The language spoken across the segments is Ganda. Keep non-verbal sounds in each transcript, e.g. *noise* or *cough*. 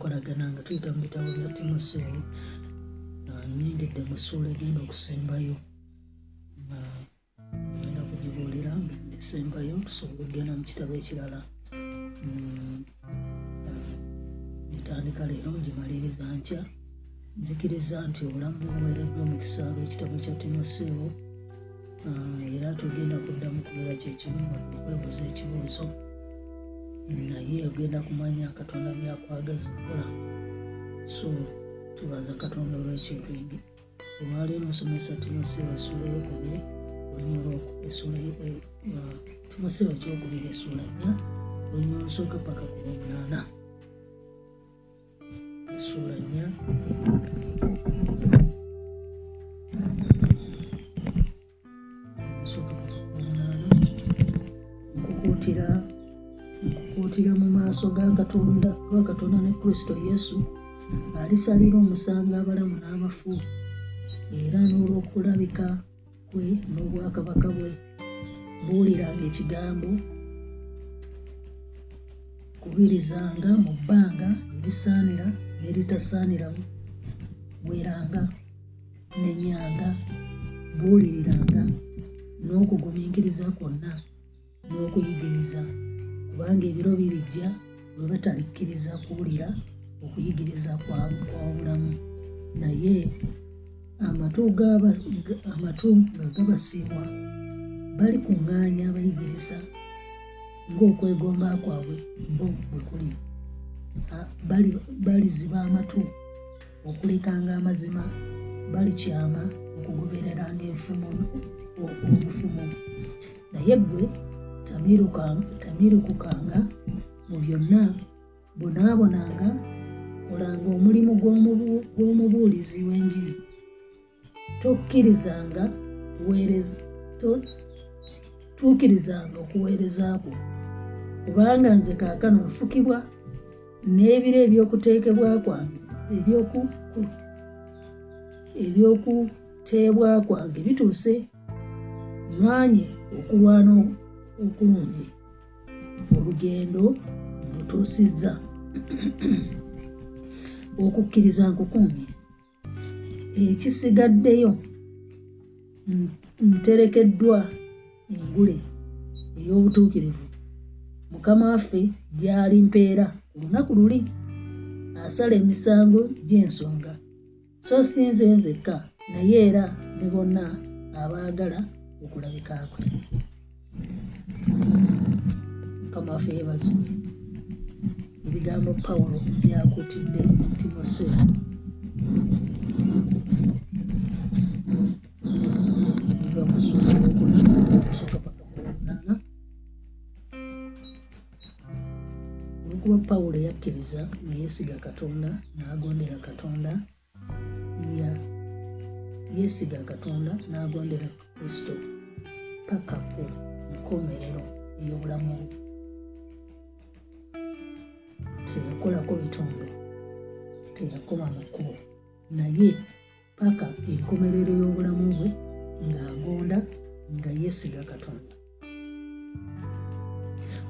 okubeera n'enkolagana nga tuyita mu bitabo bya timoseewo nyingidde mu ssuula egenda okusembayo. Nga genda kugibuulira esembayo tusobole okgenda mu kitabo ekirala. Mm, ntandika leero ngimaliriza ntya nzikiriza nti obulamu buweereddwa mu kisaalu ekitabo kya timoseewo era tugenda kuddamu kubeera kyekimu okwebuuza ekibuuzo naye ogenda kumanya katonda byakwagaza okukola so tubaza katonda olw'ekintu egi olwaleero nsomesa timoseewo essuula eyokubiri olunyolo essuula timoseewo ekyokubiri essuula nnya olunyolo nsooka paka ku lwomunaana essuula nnya maaso ga katonda lwa katonda ne kristo yesu alisalira omusango abalamu n'abafu era n'olw'okulabika kwe n'obwakabaka bwe. Buuliranga ekigambo kubirizanga mu bbanga erisaanira n'eritasaanira weranga nenyanga buuliriranga n'okugumiikiriza kwonna n'okuyigiriza kubanga ebiro birijja bwe batalikkiriza kuwulira okuyigiriza kwabulamu naye amatu nga gabasiibwa bali kuŋŋaanya abayigiriza ng'okwegomba kwabwe bo bwe kuli. Baliziba amatu okulekanga amazima balikyama okugobereranga enfumo obufumo naye ggwe tamirukukanga mu byonna. Bonaabonanga kolanga omulimu gw'omubuulizi w'enjiri. Tokkirizanga tuukirizanga okuweereza kwo kubanga nze kaakano nfukibwa n'ebiro ebyokuteekebwa kwange ebyokuteebwa kwange bituuse mwanye okulwana okulungi. Olugendo lutuusizza okukkiriza nkukumye ekisigaddeyo nterekeddwa engule ey'obutuukirivu. Mukama waffe gy'ali mpeera ku lunaku luli asala emisango gy'ensonga. So si nze nzekka naye era ne bonna abaagala okulabika kwe. Mukama waffe yeebazo ebigambo pawulo byakuutidde timoseewo biva mu ssuula okusooka paka kunaana olwokuba pawulo yakkiriza neyeesiga katonda n'agondera katonda. Yeesiga katonda n'agondera kristo. Paka ku nkomerero ey'obulamu bwe teyakolako bitundu teyakoma mu kkubo naye paka enkomerero y'obulamu bwe ng'agonda nga yeesiga katonda.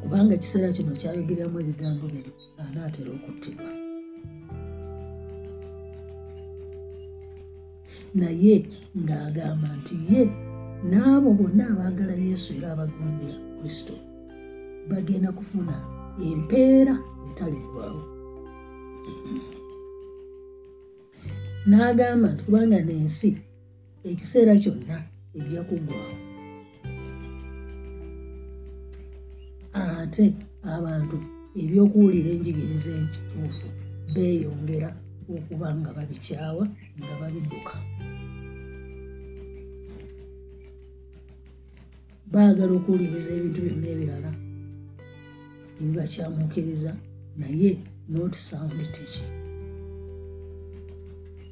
Kubanga ekiseera kino kyayogeramu ebigambo bino anaatera okuttibwa naye ng'agamba nti ye n'abo bonna abaagala yesu era abagondera kristo bagenda kufuna empeera etaliggwawo n'agamba nti kubanga n'ensi ekiseera kyonna ejja kuggwawo ate abantu ebyokuwulira enjigiriza ekituufu beeyongera okuba nga babikyawa nga babidduka. Baagala okuwuliriza ebintu byonna ebirala ebibakyamuukiriza naye not sound teaching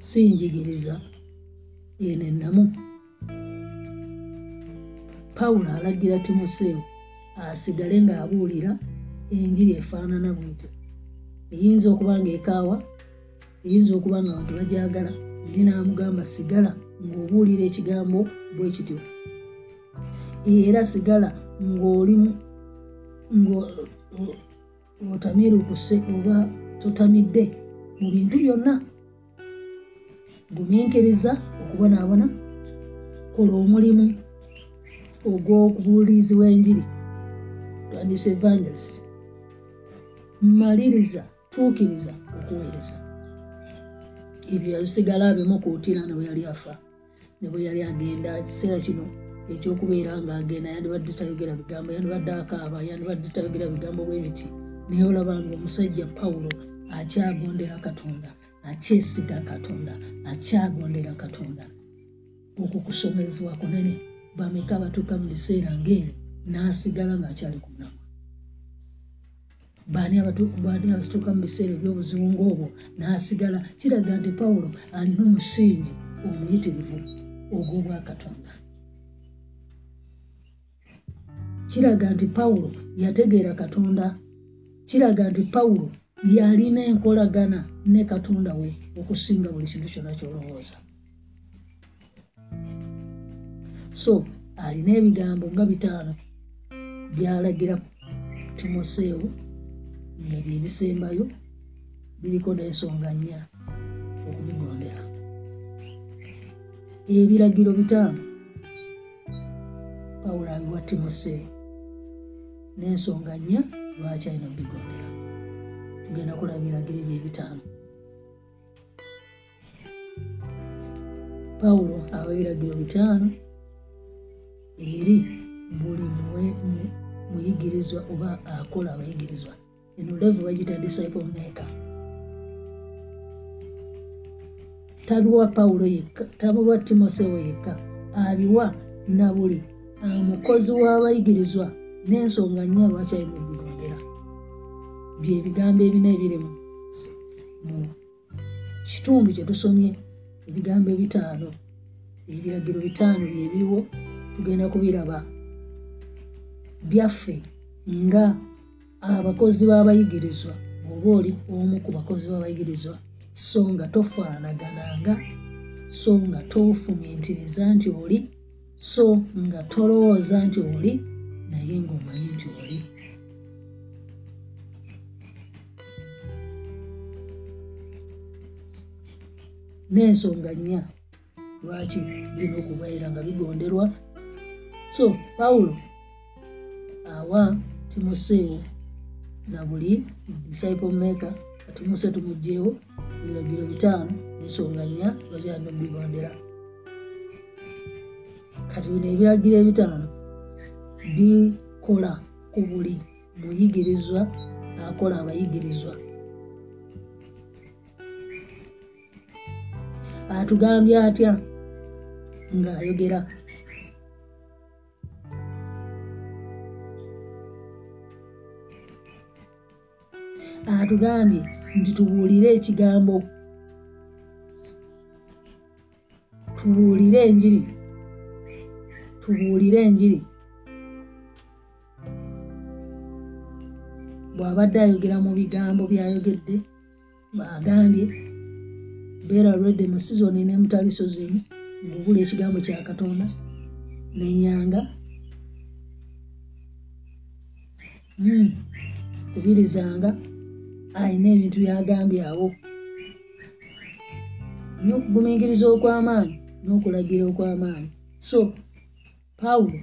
si njigiriza eno ennamu pawulo alagira timoseewo asigale ng'abuulira enjiri efaanana bwetyo. Eyinza okuba nga ekaawa eyinza okuba nga abantu bajagala naye n'amugamba sigala ng'obuulira ekigambo bwe kityo. Era sigala ng'olimu ng'otamirukuse oba totamidde mu bintu byonna. Gumiikiriza okubonaabona kola omulimu ogw'okubuulizi w'enjiri. Twandisa evangelist. Maliriza tuukiriza okuweereza. Ebyo yabisigala abimukuutira ne bwe yali afa ne bwe yali agenda ekiseera kino ekyokubeera ng'agenda yandibadde tayogera bigambo yandibadde akaaba yandibadde tayogera bigambo bwe biti naye olaba nga omusajja pawulo akyagondera katonda akyesiga katonda akyagondera katonda. Okwo kusomezebwa kunene bameka batuuka mu biseera ngaeri n'asigala ng'akyali ku mulamwa baani abatuuka mu biseera ebyobuzibu ngaobwo n'asigala kiraga nti pawulo alina omusingi omuyitirivu ogw'obwakatonda. Kiraga nti pawulo yategeera katonda kiraga nti pawulo yalina enkolagana ne katonda we okusinga buli kintu kyonna kyolowooza. So alina ebigambo nga bitaano byalagira timoseewo nga byebisembayo biriko n'ensonga nnya okubigondera ebiragiro bitaano pawulo abiwa timoseewo n'ensonga nnya lwaki alina okubigondera tugenda kulaba ebiragiro ebyo ebitaano. Pawulo aba ebiragiro bitaano eri buli muyigirizwa oba akola abayigirizwa eno levu bagita disciple maker. Tabiwa pawulo yekka tabiwa timoseewo yekka abiwa na buli mukozi w'abayigirizwa n'ensonga nnya lwaki alina okubigondera byebigambo ebina ebiri mu kitundu kye tusomye ebigambo ebitaano ebiragiro bitaano byebiriwo tugenda kubiraba. Byaffe nga abakozi b'abayigirizwa oba oli omu ku bakozi b'abayigirizwa so nga tofaanagananga so nga tofumiitiriza nti oli so nga tolowooza nti oli naye ng'omanyi nti oli n'ensonga nnya lwaki birina okubeera nga bigonderwa? So pawulo awa timoseewo na buli disciple maker katimuse tumugjeewo ebiragiro bitaano ensonga nnya lwakyalina okubigondera kati bino ebiragiro ebitaano bikola ku buli muyigirizwa akola abayigirizwa atugambye atya? Ng'ayogera atugambye nti tubuulire ekigambo. Tubuulire enjiri. Tubuulire enjiri. Bw'abadde ayogera mu bigambo by'ayogedde agambye beera lwedde mu sizoni n'emutalisozemu ng'obula ekigambo kya katonda n'enyanga hmm. kubirizanga alina ebintu byagambye awo. N'okugumingiriza okw'amaanyi n'okulagira okw'amaanyi. So pawulo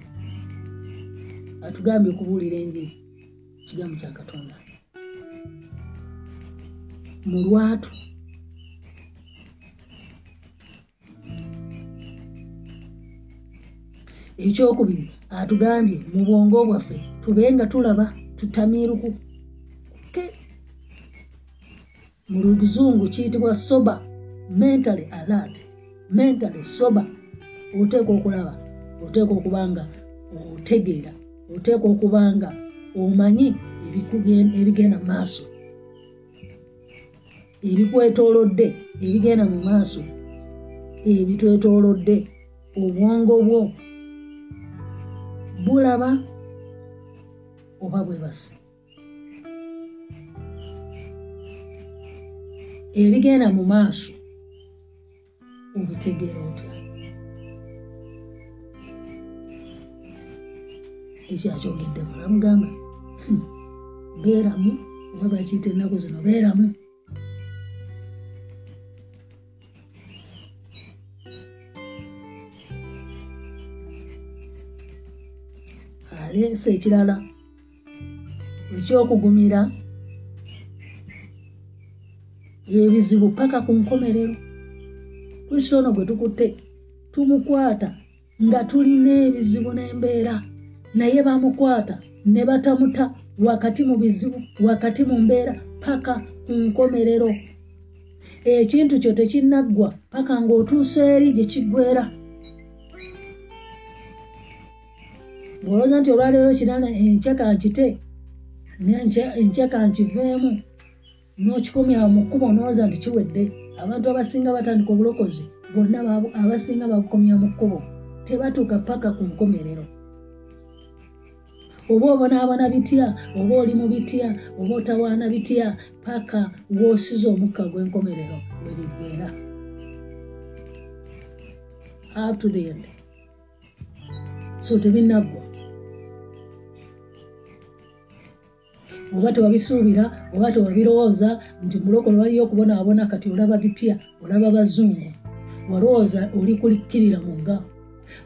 atugambye okubuulira enjiri ekigambo kya katonda. Mu lwatu ekyokubiri atugambye mu bwongo bwaffe tube nga tulaba tutamiiruku ke mu luzungu kiyitibwa soba mentally alert mentally soba oteeka okulaba oteeka okuba nga otegeera oteeka okuba nga omanyi ebigenda mu maaso ebikwetoolodde ebigenda mu maaso ebitwetoolodde obwongo bwo bulaba oba bwebasi ebigenda mu maaso obitegeera otya? Ekyakyogedde mulamugamba hmm, beeramu oba bakiyita ennaku zino beeramu aleesa ekirala ekyokugumira ebizibu paka ku nkomerero. Kristo ono gwe tukutte tumukwata nga tulina ebizibu n'embeera naye bamukwata ne batamuta wakati mu bizibu wakati mu mbeera paka ku nkomerero. Ekintu kyo tekinnaggwa paka ng'otuusa eri gye kiggwera ng'olowooza nti olwaleero kirana enkya kankite enkya kankiveemu n'okikomyawo mu kkubo n'olowooza nti kiwedde abantu abasinga batandika obulokozi bonna abasinga babukomya mu kkubo tebatuuka paka ku nkomerero. Oba obonaabona bitya oba oli mu bitya oba otawaana bitya paka w'osiza omukka gw'enkomerero we biggwera up to the end. So tebinaggwa oba tewabisuubira oba tewabirowooza nti mulokolo waliyo okubonaabona kati olaba bipya olaba bazungu. Walowooza oli kulikkirira mugga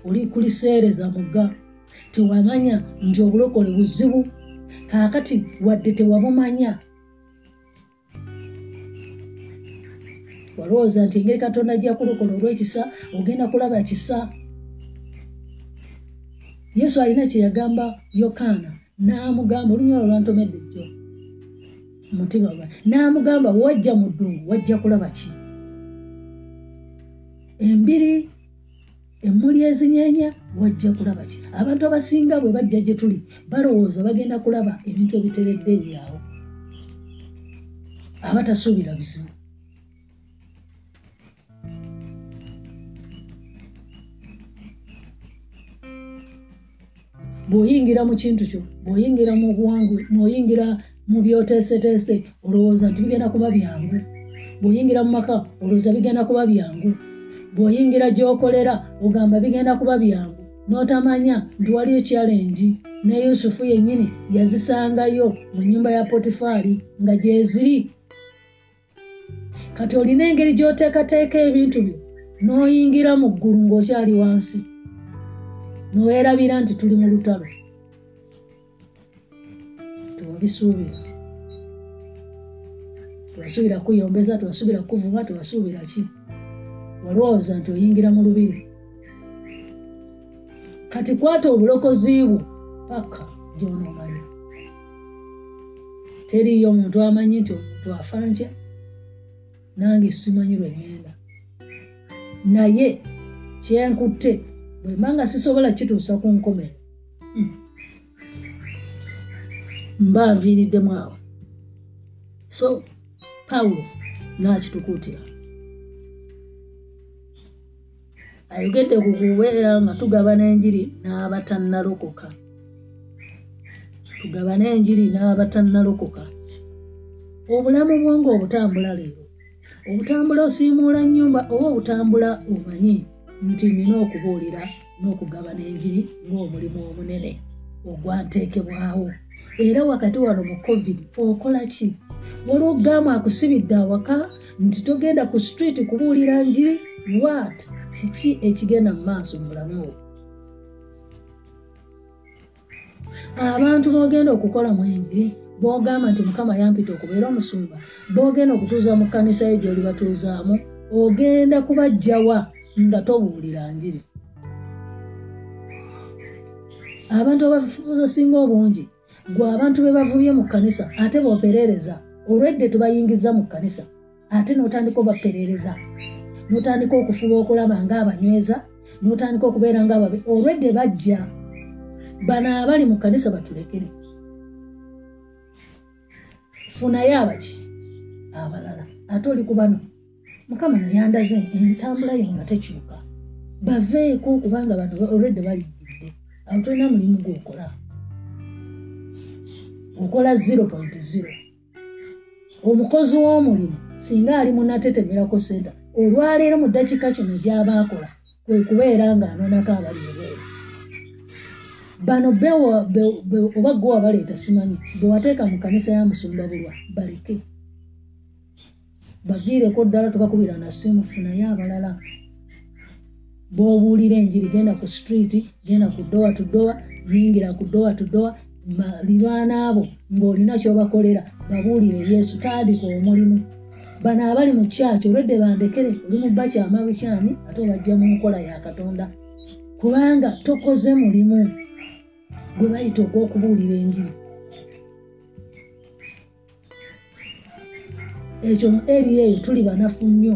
oli kuliseereza mugga. Tewamanya nti obulokole buzibu kaakati wadde tewabumanya. Walowooza nti engeri katonda gyakulokola olw'ekisa ogenda kulaba kisa. Yesu alina kyeyagamba yokaana n'amugamba olunyolo lwantomedde jjo mutima gwa n'amugamba wajja mu ddungu wajja kulaba ki? Embiri emmuli ezinyeenya wajja kulaba ki? Abantu abasinga bwe bajja gye tuli balowooza bagenda kulaba ebintu ebiteredde ebyawo abatasuubira bizibu bw'oyingira mu kintu kyo bw'oyingira mu buwangu bw'oyingira mu byoteeseteese olowooza nti bigenda kuba byangu. Bw'oyingira mu maka olowooza bigenda kuba byangu. Bw'oyingira gy'okolera ogamba bigenda kuba byangu. N'otamanya nti waliyo kyalengi ne yusufu yennyini yazisangayo mu nnyumba ya potifaali nga gyeziri kati olina engeri gy'oteekateeka ebintu byo n'oyingira mu ggulu ng'okyali wansi niweerabira nti tuli mu lutalo. Tewabisuubira tewasuubira kuyombeza tewasuubira kuvuba tewasuubira ki? Walowooza nti oyingira mu lubiri? Kati kwata obulokozi bwo. Paka gyonoomanya teriyo omuntu amanyi nti omuntu afa ntya? Nange simanyi lwe ngenda. Naye kyenkutte bwe mba nga sisobola kituusa ku nkomero mba nviiriddemu awo so pawulo nakitukuutira. Ayogedde ku kubeera nga tugabana enjiri n'abatannalokoka. Tugabana enjiri n'abatannalokoka. Obulamu bwonga obutambula leero. Obutambula osiimuula nnyumba oba obutambula omanyi nti nina okubuulira n'okugabana enjiri ng'omulimu omunene. Ogwanteekebwawo era wakati wano mu covid okola ki? Waliwo gaamu akusibidde awaka nti togenda ku street kubuulira njiri wat kiki ekigenda mu maaso mu bulamu obwo? Abantu boogenda okukola mu enjiri boogamba nti mukama yampita okubeera omusumba. Boogenda okutuuza mu kkanisa yo gy'oli batuuzaamu. Ogenda kubajjawa nga tobuulira njiri. Abantu abasinga obungi gwe abantu be bavubye mu kkanisa ate boperereza olwedde tubayingiza mu kkanisa ate n'otandika obaperereza n'otandika okufuba okulaba ngaabanyweza n'otandika okubeera ngaababe olwedde bajja bano abali mu kkanisa batulekere. Funayo abaki abalala ate oli ku bano mukama nayandaze entambula yo nga tekyuka baveeko kubanga bano olwedde balijjudde awo tolina mulimu gwokola. Okola 0.0 omukozi w'omulimu singa ali munatetemerako senta olwaleero mu ddakiika kino gy'aba akola kwe kubeera ng'anoonako abali ebeera bano oba gwe wabaleeta simanyi bwewateeka mu kanisa ya musumba bulwa baleke baviireko ddala tubakubira na simu funayo abalala bw'obuulira enjiri genda ku streeti genda ku dowa tu dowa yingira ku dowa tu dowa malirwana abo ng'olina kyobakolera babuulire yesu tandika omulimu. Bano abali mu kyaki olwedde bandekere oli mu bakyama bukyami ate obajja mu nkola ya katonda. Kubanga tokoze mulimu gwe bayita ogw'okubuulira enjiri ekyo mu eri eyo tuli banafu nnyo.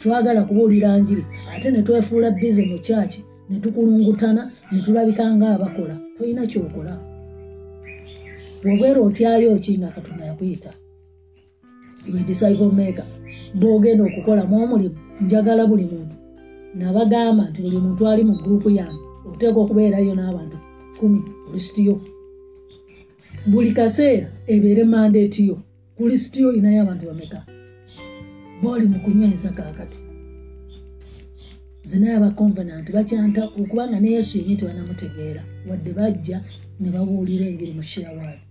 Twagala kubuulira njiri ate ne twefuula bize mu kyaki ne tukulungutana ne tulabika ngaabakola tolina kyokola. Bwobeera otyayo ki nga katonda yakuyita? Iwe disciple maker. Bwogenda okukolamu omulimu njagala buli muntu. Nabagamba nti buli muntu ali mu gurupu yange oteeka okubeerayo n'abantu kumi kulisitiyo buli kaseera ebeere mandeetiyo kulisitiyo olinayo abantu bameka? Booli mu kunyweza kaakati zenaye abaconvenant bakyanta okubanga ne yesu yenye tebanamutegeera wadde bajja ne babuulira engeri mu kirawaali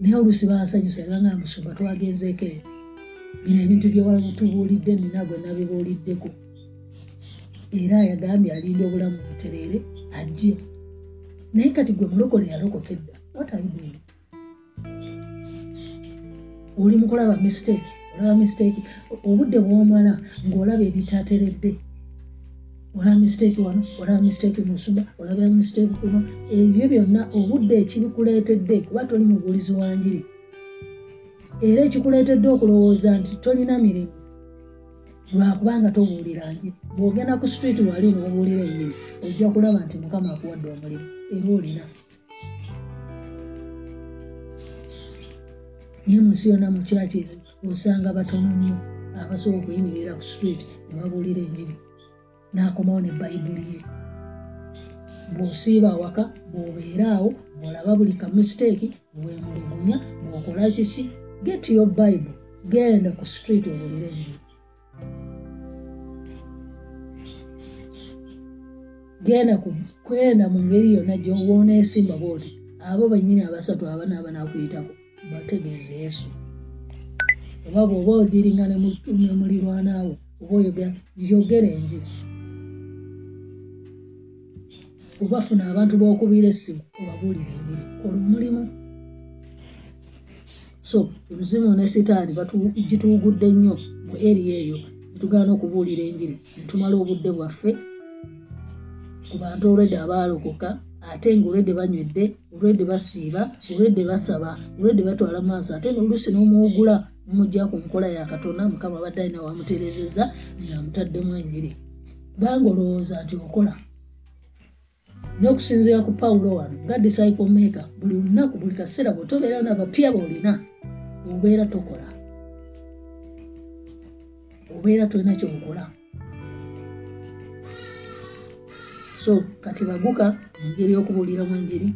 naye olusi bansanyusa ebanga musumba twagenzeeko eyo bino ebintu byewatubuulidde nina gwe nabibuuliddeko. Era yagambye alinda obulamu butereere ajje naye kati gwe mulokole yalokokedda watalibuuli oli mukulaba mistake olaba mistake obudde bwomala ngaolaba ebitateredde. Olaba mistake wano olaba mistake musumba olaba mistake kuno ebyo byonna obudde ekibikuleetedde kuba toli mubuulizi wanjiri era ekikuleetedde okulowooza nti tolina mirimu lwakubanga tobuulira njiri bw'ogenda ku street wali n'obuulira ennimi ojja kulaba nti mukama akuwadde omulimu era olina. Naye munsi yonna mukyaki osanga batono nnyo abasobola okuyimirira ku street ne babuulira enjiri n'akomawo ne bayibuli ye. Bw'osiiba awaka bw'obeera awo bw'olaba buli ka mistake bwemulugunya bw'okola kiki? Get your bible genda ku street obuulire enjiri genda kwenda mu ngeri yonna gyowooneesimba booti abo bannyini abasatu abana abanakuyitako bategeeza yesu. Oba bw'oba odiringa ne mulirwanaawo oba oyogera yogera enjiri obafuna abantu b'okubira essimu obabuulira enjiri kola omulimu so oluzimu ne sitaani gituugudde nnyo mu eri eyo netugaana okubuulira enjiri netumala obudde bwaffe ku bantu olwedde abaalokoka ate nga olwedde banywedde olwedde basiiba olwedde basaba olwedde batwala maaso ate noluusi n'omuwugula nomujja ku nkola ya katonda mukama abadde alina wamutereezezza ngaamutaddemu enjiri kubanga olowooza nti okola. N'okusinziira ku pawulo wano nga disciple maker buli lunaku buli kaseera bwetobeera nabapya boolina obeera tokola. Obeera tolina kyokola so kati baguka engeri y'okubuuliramu enjiri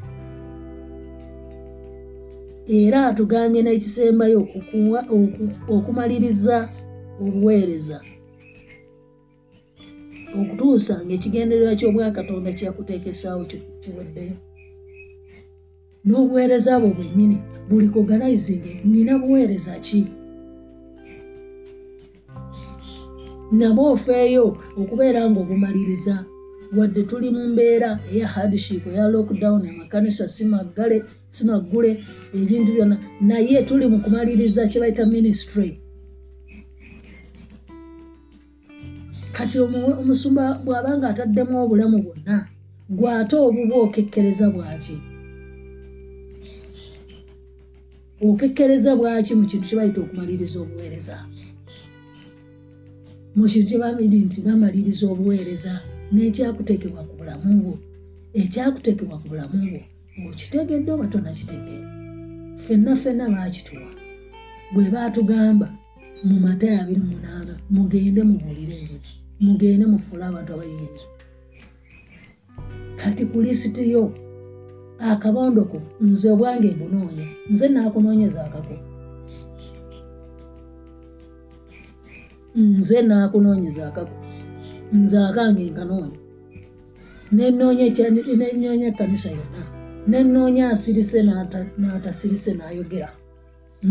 era atugambye n'ekisembayo okumaliriza obuweereza. Okutuusa ngaekigendererwa ky'obwakatonda kyakuteekesaawo kiweddeyo n'obuweereza bwo bwennyini buli koganizing nina buweereza ki? Nabwe ofeeyo okubeera ng'obumaliriza wadde tuli mu mbeera eya hardship eya lockdown amakanisa simaggale simaggule ebintu byonna. Naye tuli mu kumaliriza kye bayita ministry. Kati omu- omusumba bw'aba nga ataddemu obulamu bwonna gw'ate obuba okekkereza bwaki? Okekkereza bwaki mu kintu kye bayita okumaliriza obuweereza? Mu kintu kye babiri nti bamaliriza obuweereza n'ekyakuteekebwa ku bulamu bwo ekyakuteekebwa ku bulamu bwo ng'okitegedde oba tonakitegeera. Ffenna ffenna baakituwa bwe baatugamba mu matayo abiri munaana mugende mubuulire enjiri mugende mufuule abantu abayinza. Kati ku lisiti yo akabondo ko nze obwange mbunoonya nze naakunoonyeza akako. Nze naakunoonyeza akako nze akange nkanoonya nenoonya ekya- nenoonya ekkanisa yonna. Nenoonya asirise n'ata- n'atasirise n'ayogera.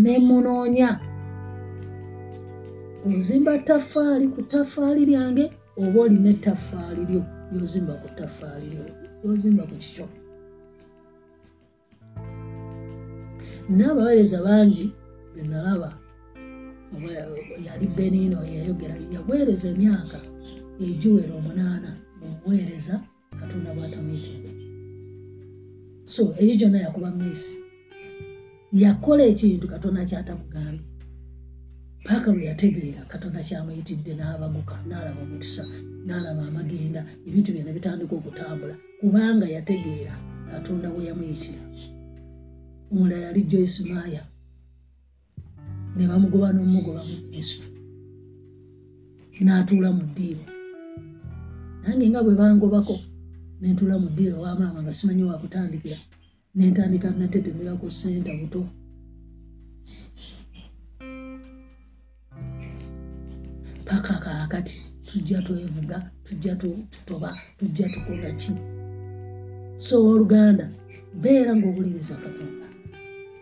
Nemunoonya ozimba ttafaali ku ttafaali lyange oba olina ettafaali lyo lyozimba ku ttafaali lyo lyozimba ku kikyo. N'abaweereza bangi benalaba yali benino yayogera yaweereza emyaka egiwera omunaana mubuweereza katonda bwatamwitidde so eyo gyonna yakuba miisi yakola ekintu katonda kyatamugambye paka lwe yategeera katonda kyamuyitidde n'abamuka n'alaba omukisa n'alaba amagenda ebintu byonna bitandika okutambula kubanga yategeera katonda bwe yamuyitira omulala yali joyce maya. Ne bamugoba n'omugoba mu minisitule n'atuula mu ddiiro nange nga bwe bangobako nentuula mu ddiiro wa maama nga simanyi wakutandikira nentandika natetemerako senta buto. Paka kaakati tujja twevuga tujja tu- tutoba tujja tukola ki? So oluganda beera ng'owuliriza katonda.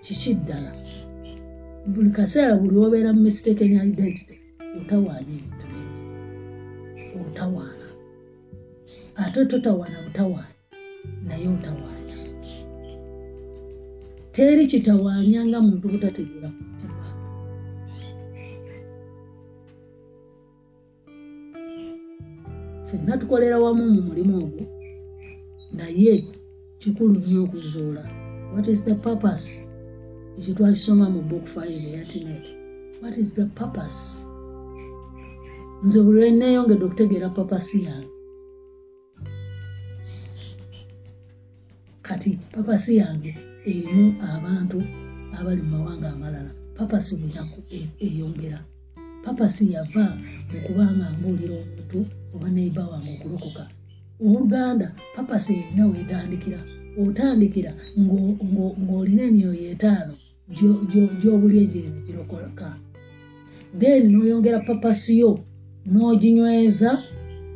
Kiki ddala? Buli kaseera buli obeera mu mistaken identity otawaanya ebintu bingi. Otawaana ate totawaana butawaanya naye otawaanya teri kitawaanya nga muntu butategeera ku mutima ffenna tukolera wamu mu mulimu ogwo naye kikulu nnyo okuzuula what is the purpose? Ekyo twakisoma mu book five eya tinet what is the purpose? Nze buli lwe neeyongedde okutegeera papasi yange kati papasi yange erimu abantu abali mu mawanga amalala. Papasi bunaku eyongera. Papasi yava okubanga mbuulira omuntu oba neiba wange okulokoka oluganda papasi erina weetandikira otandikira ng'o- ng'o- ng'olina emyoyo etaano gyo- gyo- gy'obuli enjiri negirokoloka then n'oyongera papasi yo n'oginyweza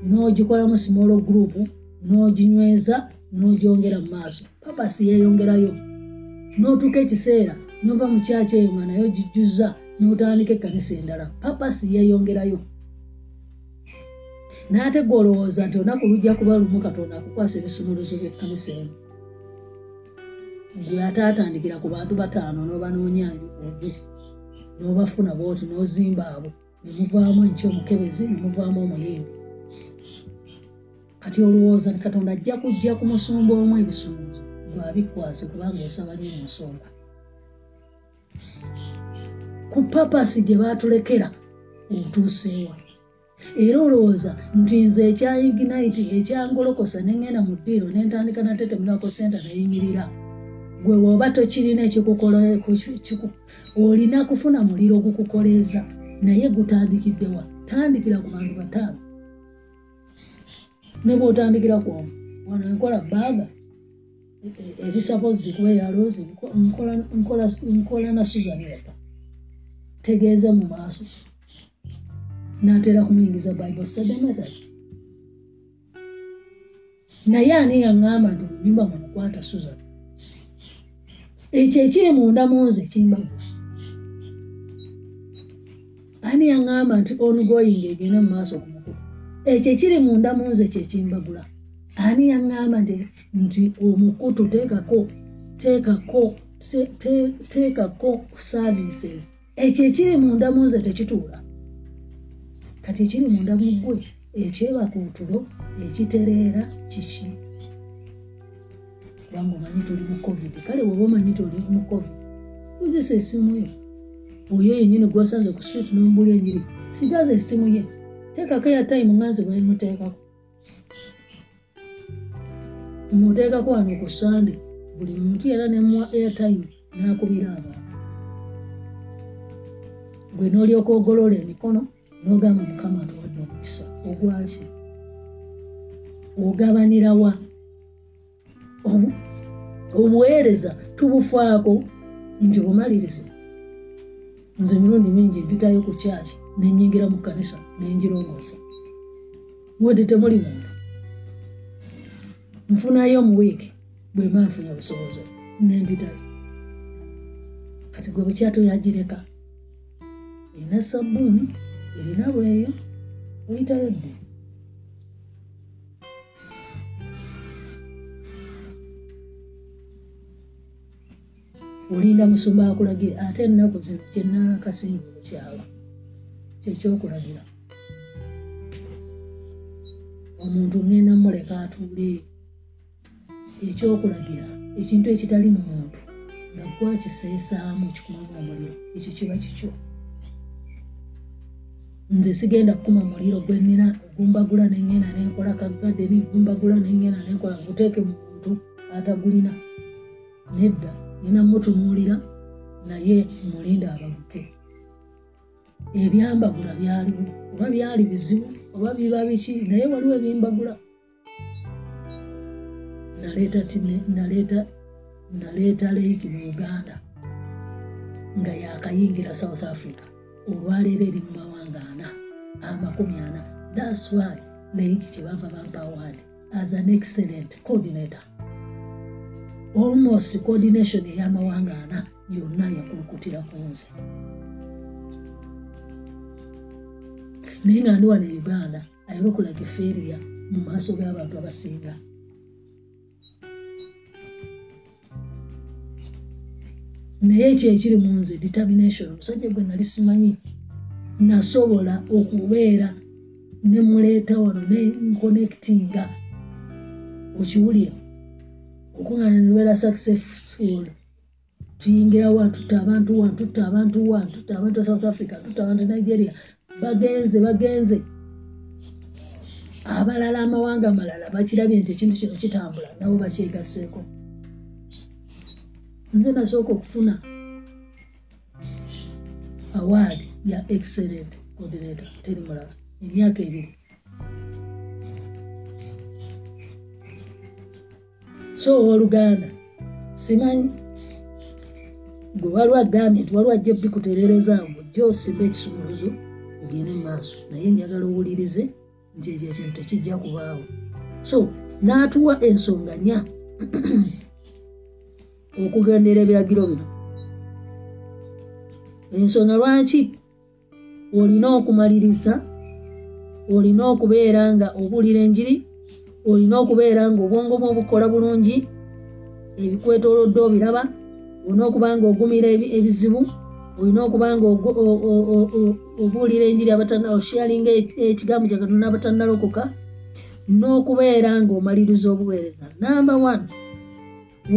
n'ogikolamu small group n'oginyweza n'ogyongera mu maaso. Papasi yeeyongerayo n'otuuka ekiseera nova mu kyaki eyo nga naye ogijjuza n'otandika ekkanisa endala. Papasi yeeyongerayo n'ate gwe olowooza nti olunaku lujja kuba lumu katonda akukwasa ebisumuluzo by'ekkanisa eno. Gwe ate atandikira ku bantu bataano n'obanoonyanyu obu n'obafuna bwoti n'ozimba abo. Ne muvaamu enky omukebezi ne muvaamu omuyimbi kati olowooza ni katonda ajja kujja ku musumba omu ebisumuluzo gwe abikwase kubanga osaba nnyo mu nsonga ku papasi gye baatulekera otuuseewa era olowooza nti nze ekya ignite ekyangolokosa neŋŋenda mu ddiiro nentandika natetemulako senta neyimirira gwe woba tokirina olina kufuna muliro gukukoleeza naye gutandikiddewa tandikira ku bantu bataano ne bwotandikira omu wano enkola baaga e- e- eri supposed kuba eyaloozi nkola na susan yapa tegeeza mu maaso. N'atera kumuyingiza bible study methods. Naye ani yaŋŋamba nti munyumba mumukwata susan? Ekyo ekiri munda munze kimbagula ani yaŋŋamba nti ongoing egende mu maaso ku mukulu ekyo ekiri munda munze kyekimbagula ani yaŋŋamba nti omukutu teekako teekako te- te- teekako services. Ekyo ekiri munda munze tekituula. Kati ekiri munda muggwe ekyebakuutulo ekitereera kiki? Kubanga omanyi tuli mu covid. Kale weba omanyi toli mu covid uzisa esimu yo oyo yenyini gwasanze ku street nombuli enjiri sigaza esimu ye teekako eyatime nganze bwemuteekako muteekako wano ku sande buli muntu era nemwa airtime nakubira abantu. Gwe n'olyoka ogolola emikono n'ogamba mukama atuwadde omukisa ogwaki ogabanirawa obuweereza tubufaako nti bumalirize. Nze emirundi mingi mpitayo ku kyaki nenyingira mu kanisa nenjirongoosa wadde temuli muntu nfunayo mu wiiki bwemba nfuna obusobozi nempitayo kati gwe bukyato yagireka erina sabbuuni erina bweyo oyitayo dde. Olinda musumba akulagire ate ennaku zino kyenakasinga obukyalo kyekyokulagira omuntu ngenda muleka atuule. Ekyokulagira ekintu ekitali mu muntu nga gwakiseesaamu kikumamu omuliro ekyo kiba kikyo. Nze sigenda kukuma muliro gwenina ogumbagula nengenda nenkola kagadde nigumbagula nengenda nenkola nguteeke mu muntu atagulina. Nedda nina mutunuulira naye mulinda abaguke ebyambagula byaliwo oba byali bizibu oba biba biki naye waliwo ebimbagula naleeta naleeta naleeta leeki mu uganda. Nga yakayingira south africa. Olwaleero eri mu mawanga ana amakumi ana. Thats why leeki kyebava bampaward as an excellent coordinator. Almost coordination ey'amawanga ana yonna yakulukutira ku nze naye nga ndi wano uganda ayina okulaga efeeriya mu maaso g'abantu abasinga. Naye ekyo ekiri mu nze determination omusajja gwe nali simanyi nasobola okubeera nemuleeta wano nenkonectinga okiwulira okuŋŋaana nibeera successful tuyingira wa tutta abantu wa tutta abantu wa tutta abantu south africa tutta abantu nigeria bagenze bagenze. Abalala amawanga amalala bakirabye nti ekintu kino kitambula nabo bakyegaseeko. Nze nasooka okufuna award ya excellent coordinator teri mulala emyaka ebiri. So owooluganda simanyi gwe waliwo agambye nti waliwo ajja bikuterereza ngo jja osimba ekisumuluzo ogende maaso naye njagala owulirize nti ekyo ekintu tekijja kubaawo. So n'atuwa ensonga nya *clears throat* okugendera ebiragiro bino. Ensonga lwaki? Olina okumaliriza olina okubeera nga obuulira enjiri olina okubeera nga obwongo bwe obukola bulungi ebikwetoolodde obiraba olina okuba nga ogumira ebizibu olina okuba nga obuulira enjiri osharinga ekigambo kya katonda abatannalokoka n'okubeera nga omaliriza obuweereza. Namba one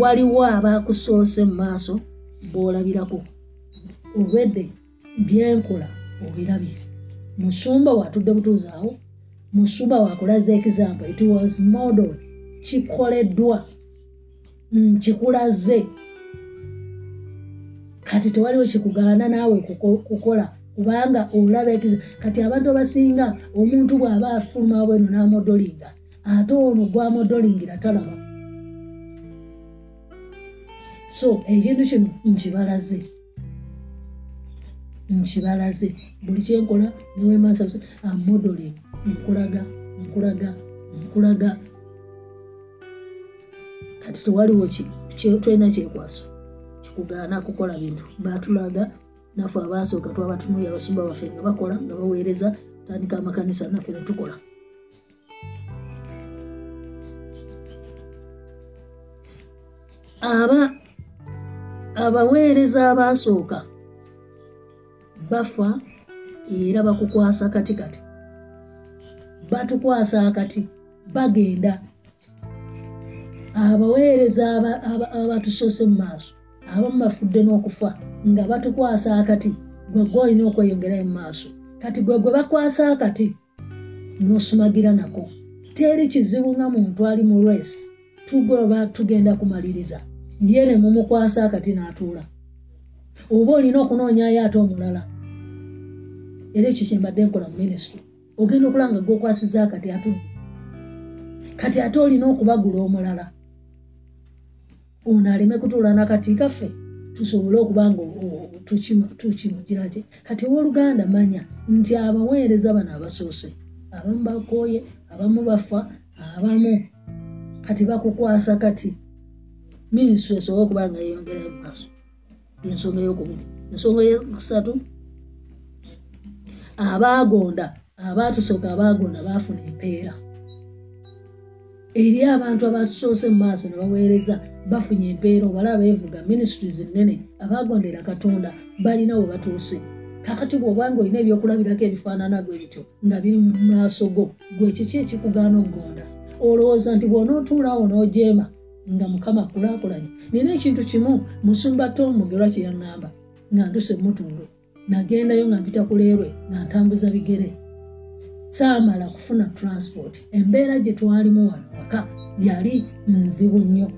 waliwo abakusoose mu maaso b'olabirako. Obwedde byenkola obirabye. Musumba watudde butuuzaawo musumba wakulaza example. It was model kikoleddwa kikulaze kati tewaliwo kikugaana naawe kukola kubanga olaba kati abantu abasinga omuntu bw'aba afuluma bweno n'amodolinga ate ono gwamodolingira talaba. So ekintu kino nkibalaze. Nkibalaze. Buli kyenkola newemasa amodolin nkulaga nkulaga nkulaga. Kati tewaliwo tulina kyekwaso kikugaana kukola bintu. Batulaga naffe abasooka twabatunuya abasumba baffe nga bakola nga baweereza tandika amakanisa naffe netukola aba abaweereza abasooka bafa era bakukwasa kati kati. Batukwasa akati bagenda. Abaweereza aba- aba- abatusoose mu maaso abamu bafudde n'okufa nga batukwasa akati gwe gwe olina okweyongerayo mu maaso. Kati gwe gwe bakwasa akati n'osumagira nako. Teri kizibu nga muntu ali mu resi tugoba tugenda kumaliriza. Ye ne mumukwasa akati n'atuula. Oba olina okunoonyayo ate omulala? Era ekyo kyembadde nkola mu minisitule. Ogenda okulaba nga gwokwasiza akati atudde kati ate olina okubagula omulala ono aleme kutuula nakati kaffe tusobole okuba nga tukimugiraki kati owooluganda manya nti abaweereza bano abasoose abamu bakooye abamu bafa abamu. Kati bakukwasa kati minisitule esobole okuba nga yeyongera mu maaso. Ensonga eyokubiri ensonga eyokusatu abaagonda abaatusooka abaagonda baafuna empeera. Eri abantu abasoose mu maaso ne baweereza bafunye empeera obala beevuga ministries ennene abaagondera katonda balina we batuuse. Kakati bw'obanga olina ebyokulabirako ebifaananagwe bityo nga biri mu maaso go gwe kiki ekikugaana okugonda olowooza nti bw'onootuulaawo n'ojeema nga mukama akulaakulanye nina ekintu kimu musumba tomugerwa kye yaŋŋamba nga nduse mutundwe nagendayo nga mpita kuleerwe nga ntambuza bigere. Saamala kufuna transport embeera gye twalimu wano waka yali nzibu nnyo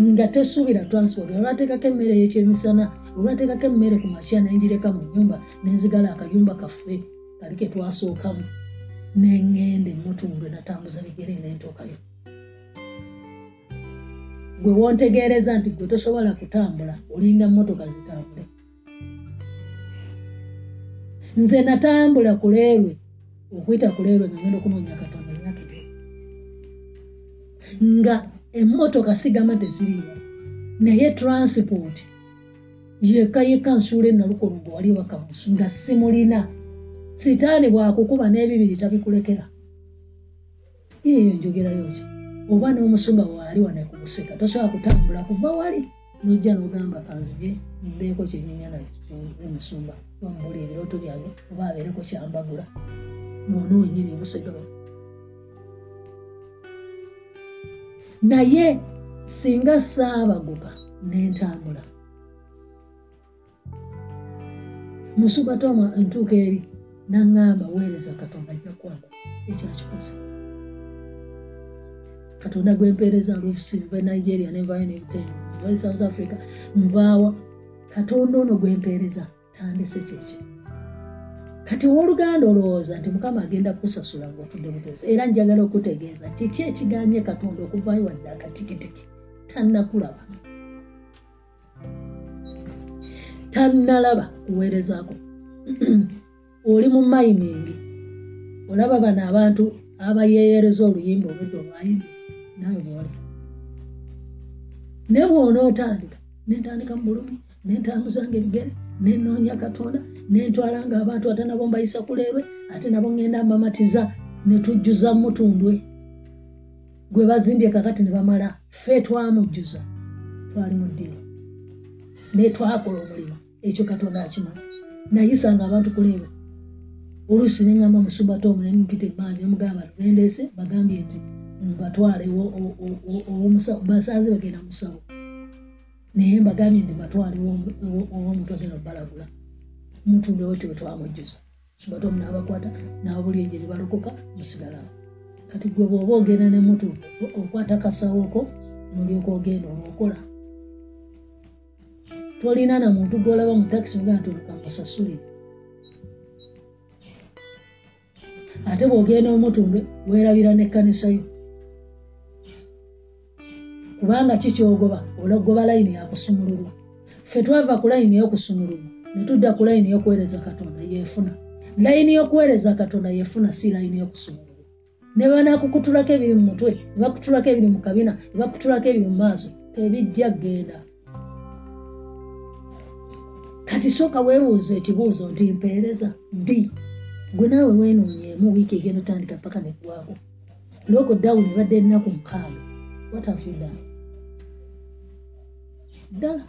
nga tesuubira transport olwateekako emmere y'ekyemisana olwateekako emmere ku makya nenjireka mu nyumba nenzigala akayumba kaffe kali ke twasookamu neŋŋenda emutundwe natambuza bigere nentuukayo gwe wontegeereza nti gwe tosobola kutambula olinda motoka zitambule. Nze natambula kuleerwe okuyita kuleerwe nga ngenda okunoonya katonda ebiri nga emmotoka sigama teziriiwo. Naye transport yekka yekka nsuula ennalukolongo wali wakamusu nga simulina. Sitaani bwakukuba n'ebibiri tabikulekera. Yeeyo njogerayo ki? Oba n'omusumba waali wanekuguseka tosobola kutambula kuva wali? Nojja n'ogamba kanzije mbeeko kyenyumya namusumba wambula ebirooto byange oba abeereko kyambagula. Nono wenyini naye singa saabaguka nentambula. Musumba toma entuuka eri naŋŋamba weereza katonda ajja kwamba ekyakikoze katonda gwempeereza lufusi nva nigeria nenvayo nebitendo nva south africa nvaawa. Katonda ono gwempeereza tandise kyekyo kati owooluganda olowooza nti mukama agenda kusasula ngaotudde buteesa era njagala okutegeeza kiki ekiganye katonda okuvaayo wadde akatikitiki? Tannakulaba. Tannalaba kuweerezaako *clears throat* oli mu mayimingi olaba bano abantu abayeeyereza oluyimba obudde olwayimba nawe bwoli naye bwonootandika nentandika mu bulumi nentambuzanga ebigere nenoonya katonda nentwalanga abantu ate nabo mbayisa kuleerwe ate nabo ngenda mbamatiza netujjuza mutundwe. Gwe bazimbye kakati ne bamala ffe twamujjuza twali mu ddiiro naye twakola omulimu ekyo katonda akimala. Nayisanga abantu kuleerwe oluusi neŋŋamba musumba tomu nemupita emaani nemugamba tugendeese bagambye nti mbatwale basaze bagenda musawo naye mbagambye nti batwale owomutwe agenda obalagula mutunde wetyo wetwamujjuza musumba tomu nabakwata nababuli enje nebalokoka musigalawo kati gwe bwoba ogenda nemutunde okwata kasawoko nolyoka ogenda olwokola. Tolina na muntu gwolaba mu takisi nga nti olukamusasulire ate bwogenda omutundwe weerabira nekanisayo kubanga kikyogoba olagoba layini yakusumululwa ffe twava ku layini yokusumululwa netudda ku layini yokuweereza katonda yeefuna layini yokuweereza katonda yeefuna si layini yokusumululwa. Ne banakukutulako ebiri mu mutwe nebakutulako ebiri mu kabina nebakutulako ebiri mu maaso tebijja genda kati sooka weebuuza ekibuuzo nti mpeereza ndi gwe naawe weenonyeemu wiiki egenda otandika paka neggwako lokodawuni ebadde ennaku mukaaga watafida ddala.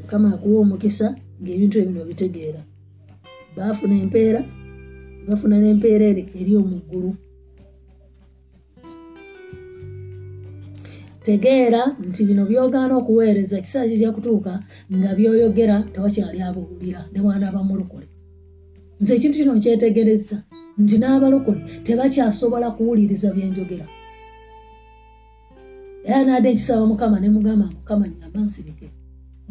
Mukama akuwa omukisa ng'ebintu ebino bitegeera. Baafuna empeera bafuna n'empeerere eri omuggulu tegeera nti bino byogaana okuweereza ekiseera kijja kutuuka nga byoyogera tewakyali abuwulira ne bwana bamulokole nze ekintu kino nkyetegereza nti n'abalokole tebakyasobola kuwuliriza byenjogera era naadde nkisaba mukama ne mugamba mukama nyamba nsirike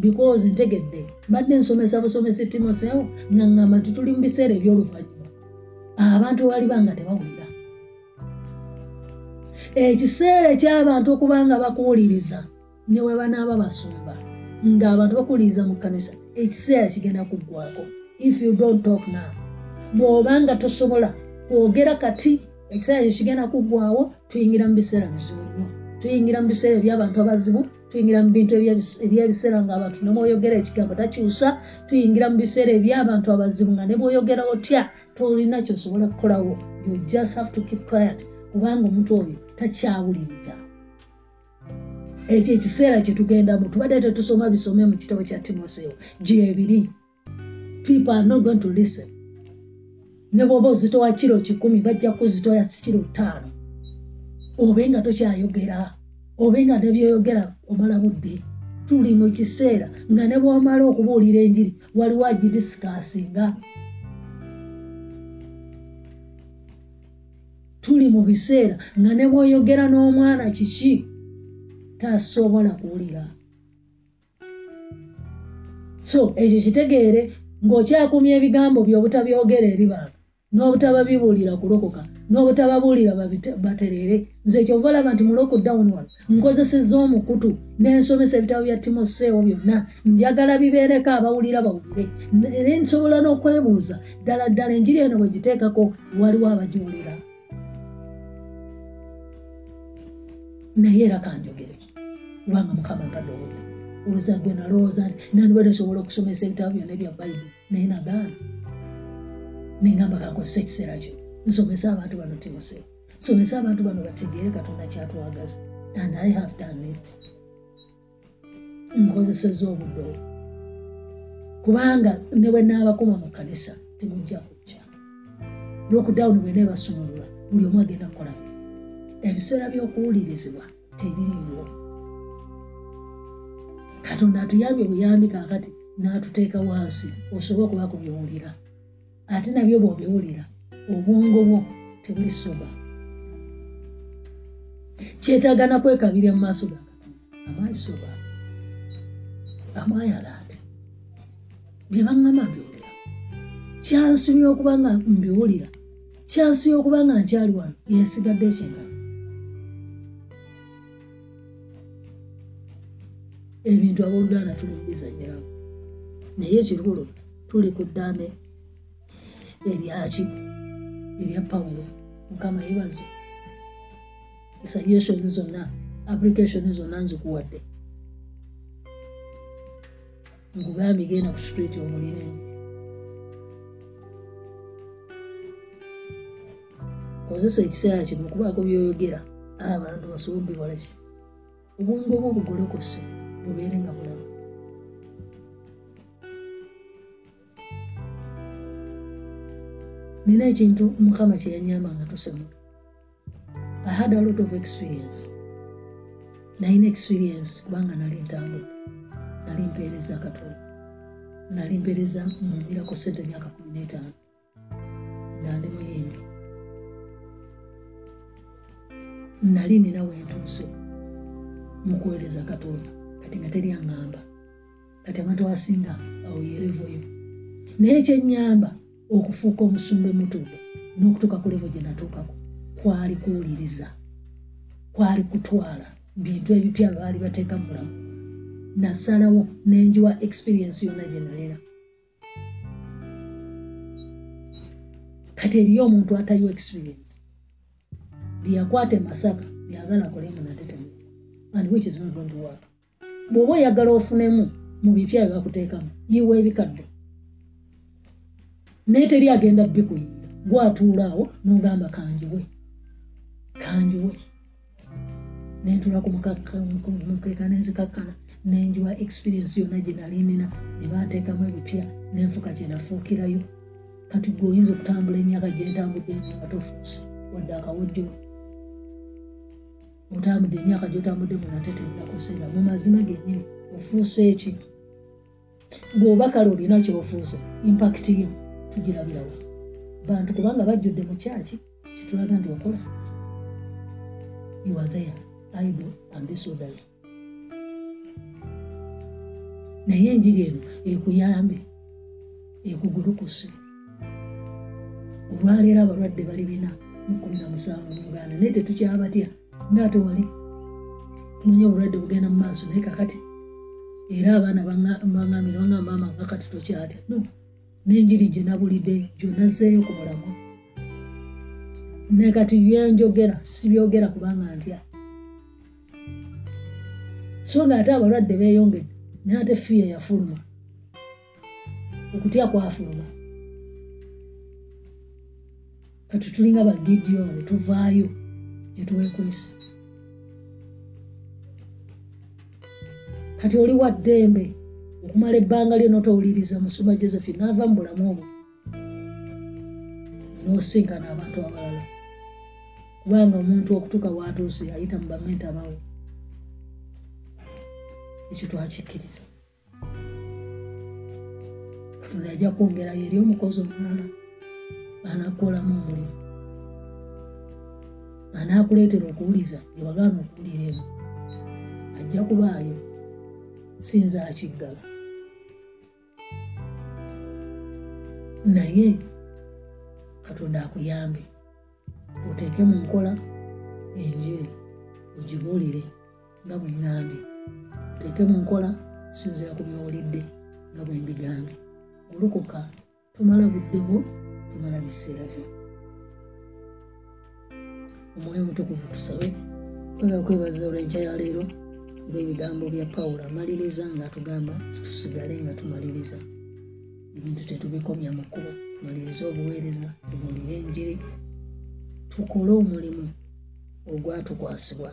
because ntegedde mbadde nsomesa busomesi timoseewo nga ŋŋamba nti tuli mu biseera ebyoluvannyuma. Abantu wali banga tebawulira ekiseera eky'abantu okuba nga bakuwuliriza ne we banaaba basumba ng'abantu bakuwuliriza mu kkanisa ekiseera kigenda kuggwako if you don't talk now bw'oba nga tosobola kwogera kati ekiseera kyo kigenda kuggwawo tuyingira mu biseera bizibu nnyo tuyingira mu biseera eby'abantu abazibu tuyingira mu bintu ebyebiseera ng'abantu. Ne bwoyogera ekigambo takyusa tuyingira mu biseera eby'abantu abazibu nga ne bwoyogera otya? Tolina kyosobola kukolawo. You just have to keep quiet. Kubanga omuntu oyo takyawuliriza. Ekyo ekiseera kyetugendamu tubadde tetusoma bisome mu kitabo kya timoseewo gyebiri people are not going to listen. Ne bwoba ozitowa kiro kikumi bajja kuzitoya kiro ttaano obe nga tokyayogera. Obe nga nebyoyogera omala budde. Tuli mu kiseera nga ne bwomala okubuulira enjiri waliwo agidisikasinga. Tuli mu biseera nga ne bwoyogera n'omwana kiki? Tasobola kuwulira. So ekyo kitegeere ng'okyakumya ebigambo byobutabyogera eri bantu n'obutaba bibuulira kulokoka n'obutababuulira batereere. Nze kyova olaba nti mu lockdown wano nkozeseza omukutu n'ensomesa ebitabo bya timoseewo byonna njagala bibeereko abawulira bawulire. Era nsobola n'okwebuuza ddala ddala enjiri eno bwe giteekako waliwo abagiwulira. Naye era kanjogere kubanga mukama mpadowooza oluzagwe nalowooza nti nandibadde sobola okusomesa ebitabo byonna ebya bayibuli naye nagaana nengamba kakozesa ekiseera kyo nsomesa abantu bano timoseo nsomesa abantu bano bategeere katonda kyatwagaza and i have done it. Nkozeseza obudde obwo. Kubanga ne bwe naabakuma mu kanisa temujja kujja. Lokudawuni bwe neebasumulula buli omu agenda kukola ebiseera by'okuwulirizibwa tebiriiwo. Katonda atuyambye buyambi kaakati n'atuteeka wansi osobola okuba kubyowulira ate nabyo bw'obiwulira obwongo bwo tebulisoba kyetaagana kwekabirya mu maaso ga katonda amaisoba amayalaati bye baŋŋama mbiwulira kyansibya okuba nga mbiwulira kyansibya okuba nga nkyali wano yensigadde ekyentalo. Ebintu abooluganda tuli mubizanyiramu naye ekikulu tuli ku ddambe eryaki erya pawulo mukama yebaze suggestion zonna application zonna nzikuwadde nkugambye genda ku street omuliremu kozesa ekiseera kino okubaako byoyogera abantu basobole biwalaki obwongo bwo bugolokose bubeere nga bulaba nina ekintu mukama kyeyanyamba nga tosemula i had a lot of experience. Nalina experience kubanga nali ntambula. Nali mpeereza katonda nali mpeereza mumbirako sente myaka kumi n'etaano. Nga ndi muyimbi. Nali nina wentuuse mukuweereza katonda kati nga teri aŋŋamba. Kati abantu abasinga awo yerevoyo naye kyenyamba okufuuka omusumba emutuufu n'okutuuka ku levo gye natuukako. Kwali kuwuliriza. Kwali kutwala. Bintu ebipya baali bateeka mulamu nasalawo nenjiwa experience yonna gye nalera kati eriyo omuntu atayiwa experience. Lyakwata emasaka lyagala akolemu natetemu and which is not going to work bw'oba oyagala ofunemu mu bipya bye bakuteekamu yiwa ebikadde naye teri agenda bikuyinda gwatuulaawo nogamba kanjiwe kanjiwe nentula kumukeeka nenzikakkana nenjiwa experience yonna gye nali nina ne bateekamu ebipya nenfuka kye nafuukirayo. Kati gwe oyinza okutambula emyaka gyentambudde nga tofuuse wadde akawujjo otambudde emyaka gyotambudde munate tenakuseera mu mazima gennyini ofuuse eki bw'oba kale olina kyofuuse impakiti yo tugirabirawo bantu kubanga bajjudde mu kyaki kitulaga nti okola you are there. Idle and disorderly naye enjiri eno ekuyambe ekugulukuse olwaleero abalwadde bali bina mukumi na musanvu mu uganda. Naye tetukyabatya ngaate wali. Tumanyi obulwadde bugenda mu maaso naye kakati. Era abaana baŋambire baŋamba maama nga kati tokyatya. No n'enjiri gye nabulidde gyonna zzeeyo ku mulamu naye kati byenjogera sibyogera kubanga ntya. So nga ate abalwadde beeyongedde naye ate fiya yafuluma. Okutya kwafuluma. Kati tulinga bagidyoni tuvaayo gyetuwekwese kati oli wa ddembe okumala ebbanga lyo notowuliriza musumba josephine naava mu bulamu obwo nosinkana abantu abalala. Kubanga omuntu okutuuka watuuse ayita mu bamenta bawo ekyo twakikkiriza. Katonda ajja kwongerayo eri omukozi omulala anakolamu omulimu. Anaakuleetera okuwuliza ewagaana okuwulira eno ajja kubaayo sinza akiggala naye katonda akuyambe oteeke mu nkola enjiri ogibuulire nga bwe ŋŋambye oteeke mu nkola sinzira ku byowulidde nga bwe mbigambye olukoka tomala budde bwo tomala biseera byo omwoyo omutukuvu tusabe kwega kwebaza olwenkya ya leero olw'ebigambo bya pawulo. Amaliriza ng'atugamba tusigale nga tumaliriza. Ebintu tetubikomya mu kkubo. Tumalirize obuweereza tubulire enjiri tukole omulimu ogwatukwasibwa.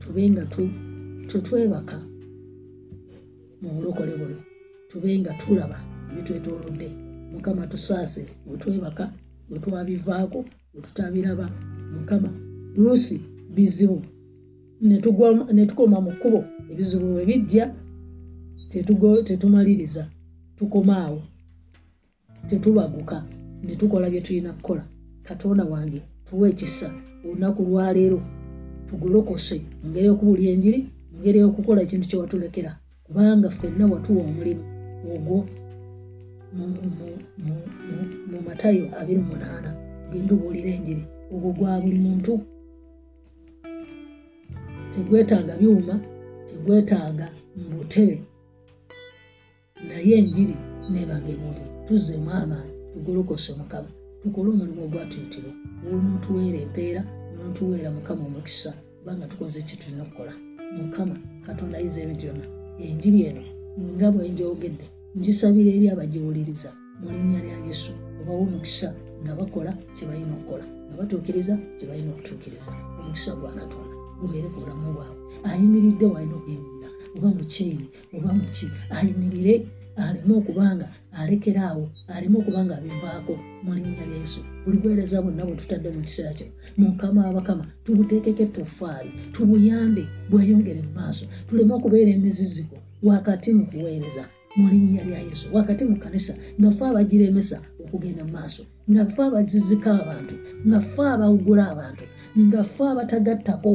Tube nga tetwebaka mu bulokole buno. Tube nga tulaba ebitwetoolodde. Mukama tusaase bwetwebaka bwetwabivaako bwetutabiraba mukama luusi bizibu netukoma mu kkubo ebizibu bwe bijja tetumaliriza tukomaawo tetubaguka netukola bye tulina kukola. Katonda wange tuwa ekisa olunaku lwaleero tugolokose mungeri y'okubulya enjiri mungeri y'okukola ekintu kyewatulekera kubanga ffenna watuwa omulimu ogwo mu matayo abiri munaana genda obuulira enjiri. Ogwo gwa buli muntu tegwetaaga byuma tegwetaaga mbutebe naye enjiri nebaga ebuli tuzzemu amaanyi tugolokose mukama. Tukole omulimu ogwatuyitibwa olwonotuweera empeera olwonotuweera mukama omukisa kubanga tukoze ekyo tulina okukola. Mukama katonda ayiza ebyo byonna enjiri eno nga bwenjogedde ngisabira eri abagiwuliriza mu linnya lya yesu obawa omukisa nga bakola kyebalina okukola nga batuukiriza kyebalina okutuukiriza. Omukisa gwa katonda gubeere ku bulamu bwabwe ayimiridde walina okuyimira oba mukyeni oba muki ayimirire aleme okubanga alekeraawo aleme okubanga abivaako mu linnya lya yesu. Buli buweereza bwonna bwe tutadde mu kiseera kino mukama abakama tubuteekeko ettofaali tubuyambe bweyongere mu maaso tuleme okubeera emiziziko wakati mu kuweereza mu linnya lya yesu wakati mu kanisa nga ffe abagiremesa okugenda mu maaso nga ffe abazizika abantu nga ffe abawugula abantu nga ffe abatagattako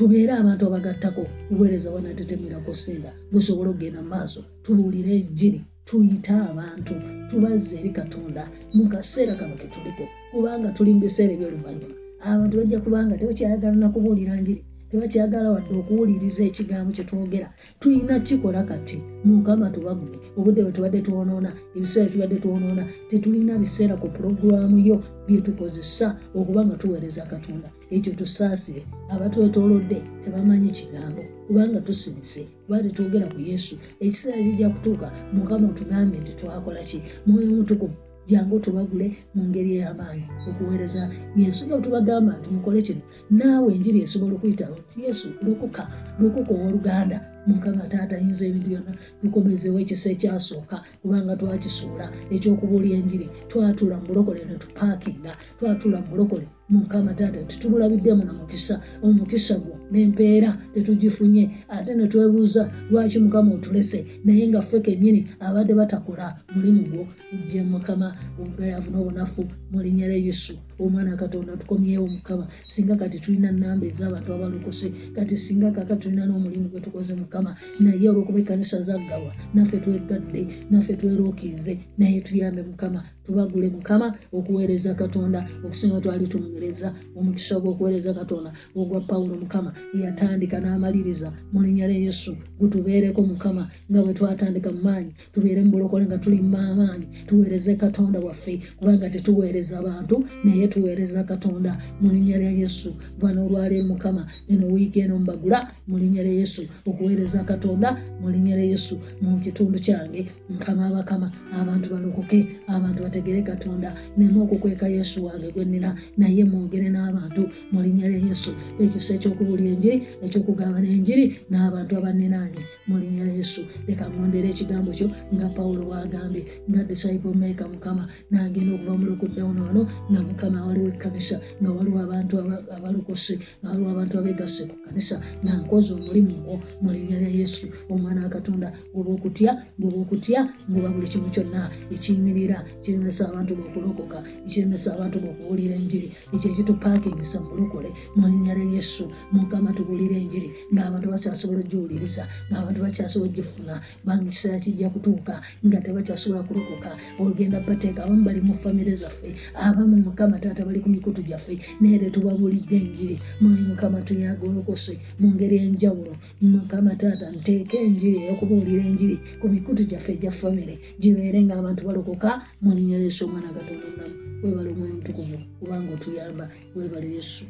tubeere abantu abagattako obuweereza bwanatetemirako senda busobole okugenda mu maaso tubuulire enjiri tuyite abantu tubazze eri katonda mu kaseera kano ketuliko kubanga tuli mu biseera ebyoluvannyuma abantu bajja kubanga tebakyayagala nakubuulira njiri tebakyagala wadde okuwuliriza ekigambo kyetwogera tulina kikola kati. Mukama tubagume. Obudde bwe tubadde twonoona ebiseera tubadde twonoona tetulina biseera ku pulogulaamu yo byetukozesa okuba nga tuweereza katonda. Ekyo tusaasire. Abatwetoolodde tebamanyi kigambo kubanga tusirise. Kuba tetwogera ku yesu. Ekiseera kijja kutuuka mukama otugambe nti twakola ki? Mwoyo omutukuvu jangu tubagule mu ngeri ey'amaanyi okuweereza yesu. Nga tubagamba nti mukole kino naawe enjiri esobola okuyitaba nti yesu lokoka lokoka owooluganda mukama taata ayinza ebintu byonna bikomezewo ekisa ekyasooka kubanga twakisuula ekyokubuula enjiri. Twatuula mu bulokole ne tupaakinga twatuula mu bulokole mukama taata titubulabiddemu na mukisa omukisa gwo n'empeera tetugifunye ate ne twebuuza lwaki mukama otulese? Naye nga ffe kennyini abadde batakola mulimu gwo. Je mukama obugayavu n'obunafu mu linnya lya yesu omwana katonda tukomyewo mukama. Singa kati tulina namba ez'abantu abalokose kati singa kaka tulina n'omulimu gwe tukoze mukama naye olwokuba ekkanisa zaggalwa naffe twegadde naffe twerokinze naye tuyambe mukama tubagule mukama okuweereza katonda okusinga twali tumuweereza omukisa gw'okuweereza katonda ogwa pawulo mukama yatandika n'amaliriza mu linnya lya yesu. Gutubeereko mukama nga bwe twatandika mu maanyi tubeere mu bulokole nga tuli maamaanyi tuweereze katonda waffe kubanga tetuweereza bantu naye tuweereza katonda mu linnya lya yesu. Bwana olwaleero mukama eno wiiki eno mbagula mu linnya lya yesu okuweereza katonda mu linnya lya yesu mu kitundu kyange. Mukama abakama abantu balokoke abantu bategere katonda neme okukweka yesu wange gwenina naye mwogere n'abantu mu linnya lya yesu. Ekisa ekyokubulya enjiri ekyokugaba n'enjiri n'abantu abanenanye mu linnya yesu leka mwondere ekigambo kyo nga pawulo bwagambye nga disciple maker mukama nagenda okuva mu lockdown wano nga mukama waliwo ekkanisa nga waliwo abantu aba- abalokose nga waliwo abantu abegasse ku kanisa nga nkoze omulimu gwo mu linnya lya yesu. Omwana wa katonda oba okutya ngoba okutya ngoba buli kimu kyonna. Ekiyimirira kiremesa abantu bokulokoka ekiremesa abantu bokuwulira enjiri ekyo ekitupakingisa mulokole mu linnya lya yesu. Mukama tubuulire enjiri ng'abantu bakyasobola ogiwuliriza ng'abantu bakyasobola ogifuna banga ekiseera kijja kutuuka nga tebakyasobola kulokoka olugenda bateeka abamu bali mu famire zaffe abamu mukama taata bali ku mikutu gyaffe naye tetubabuulidde enjiri. Muli mukama tuyaga olokose mu ngeri enjawulo. Mukama taata nteeka enjiri ey'okubuulira enjiri ku mikutu gyaffe egya famire gibeere ng'abantu balokoka mu linnya lya yesu omwana katonda onamu webale omwoyo mutukuvu kubanga otuyamba webale yesu.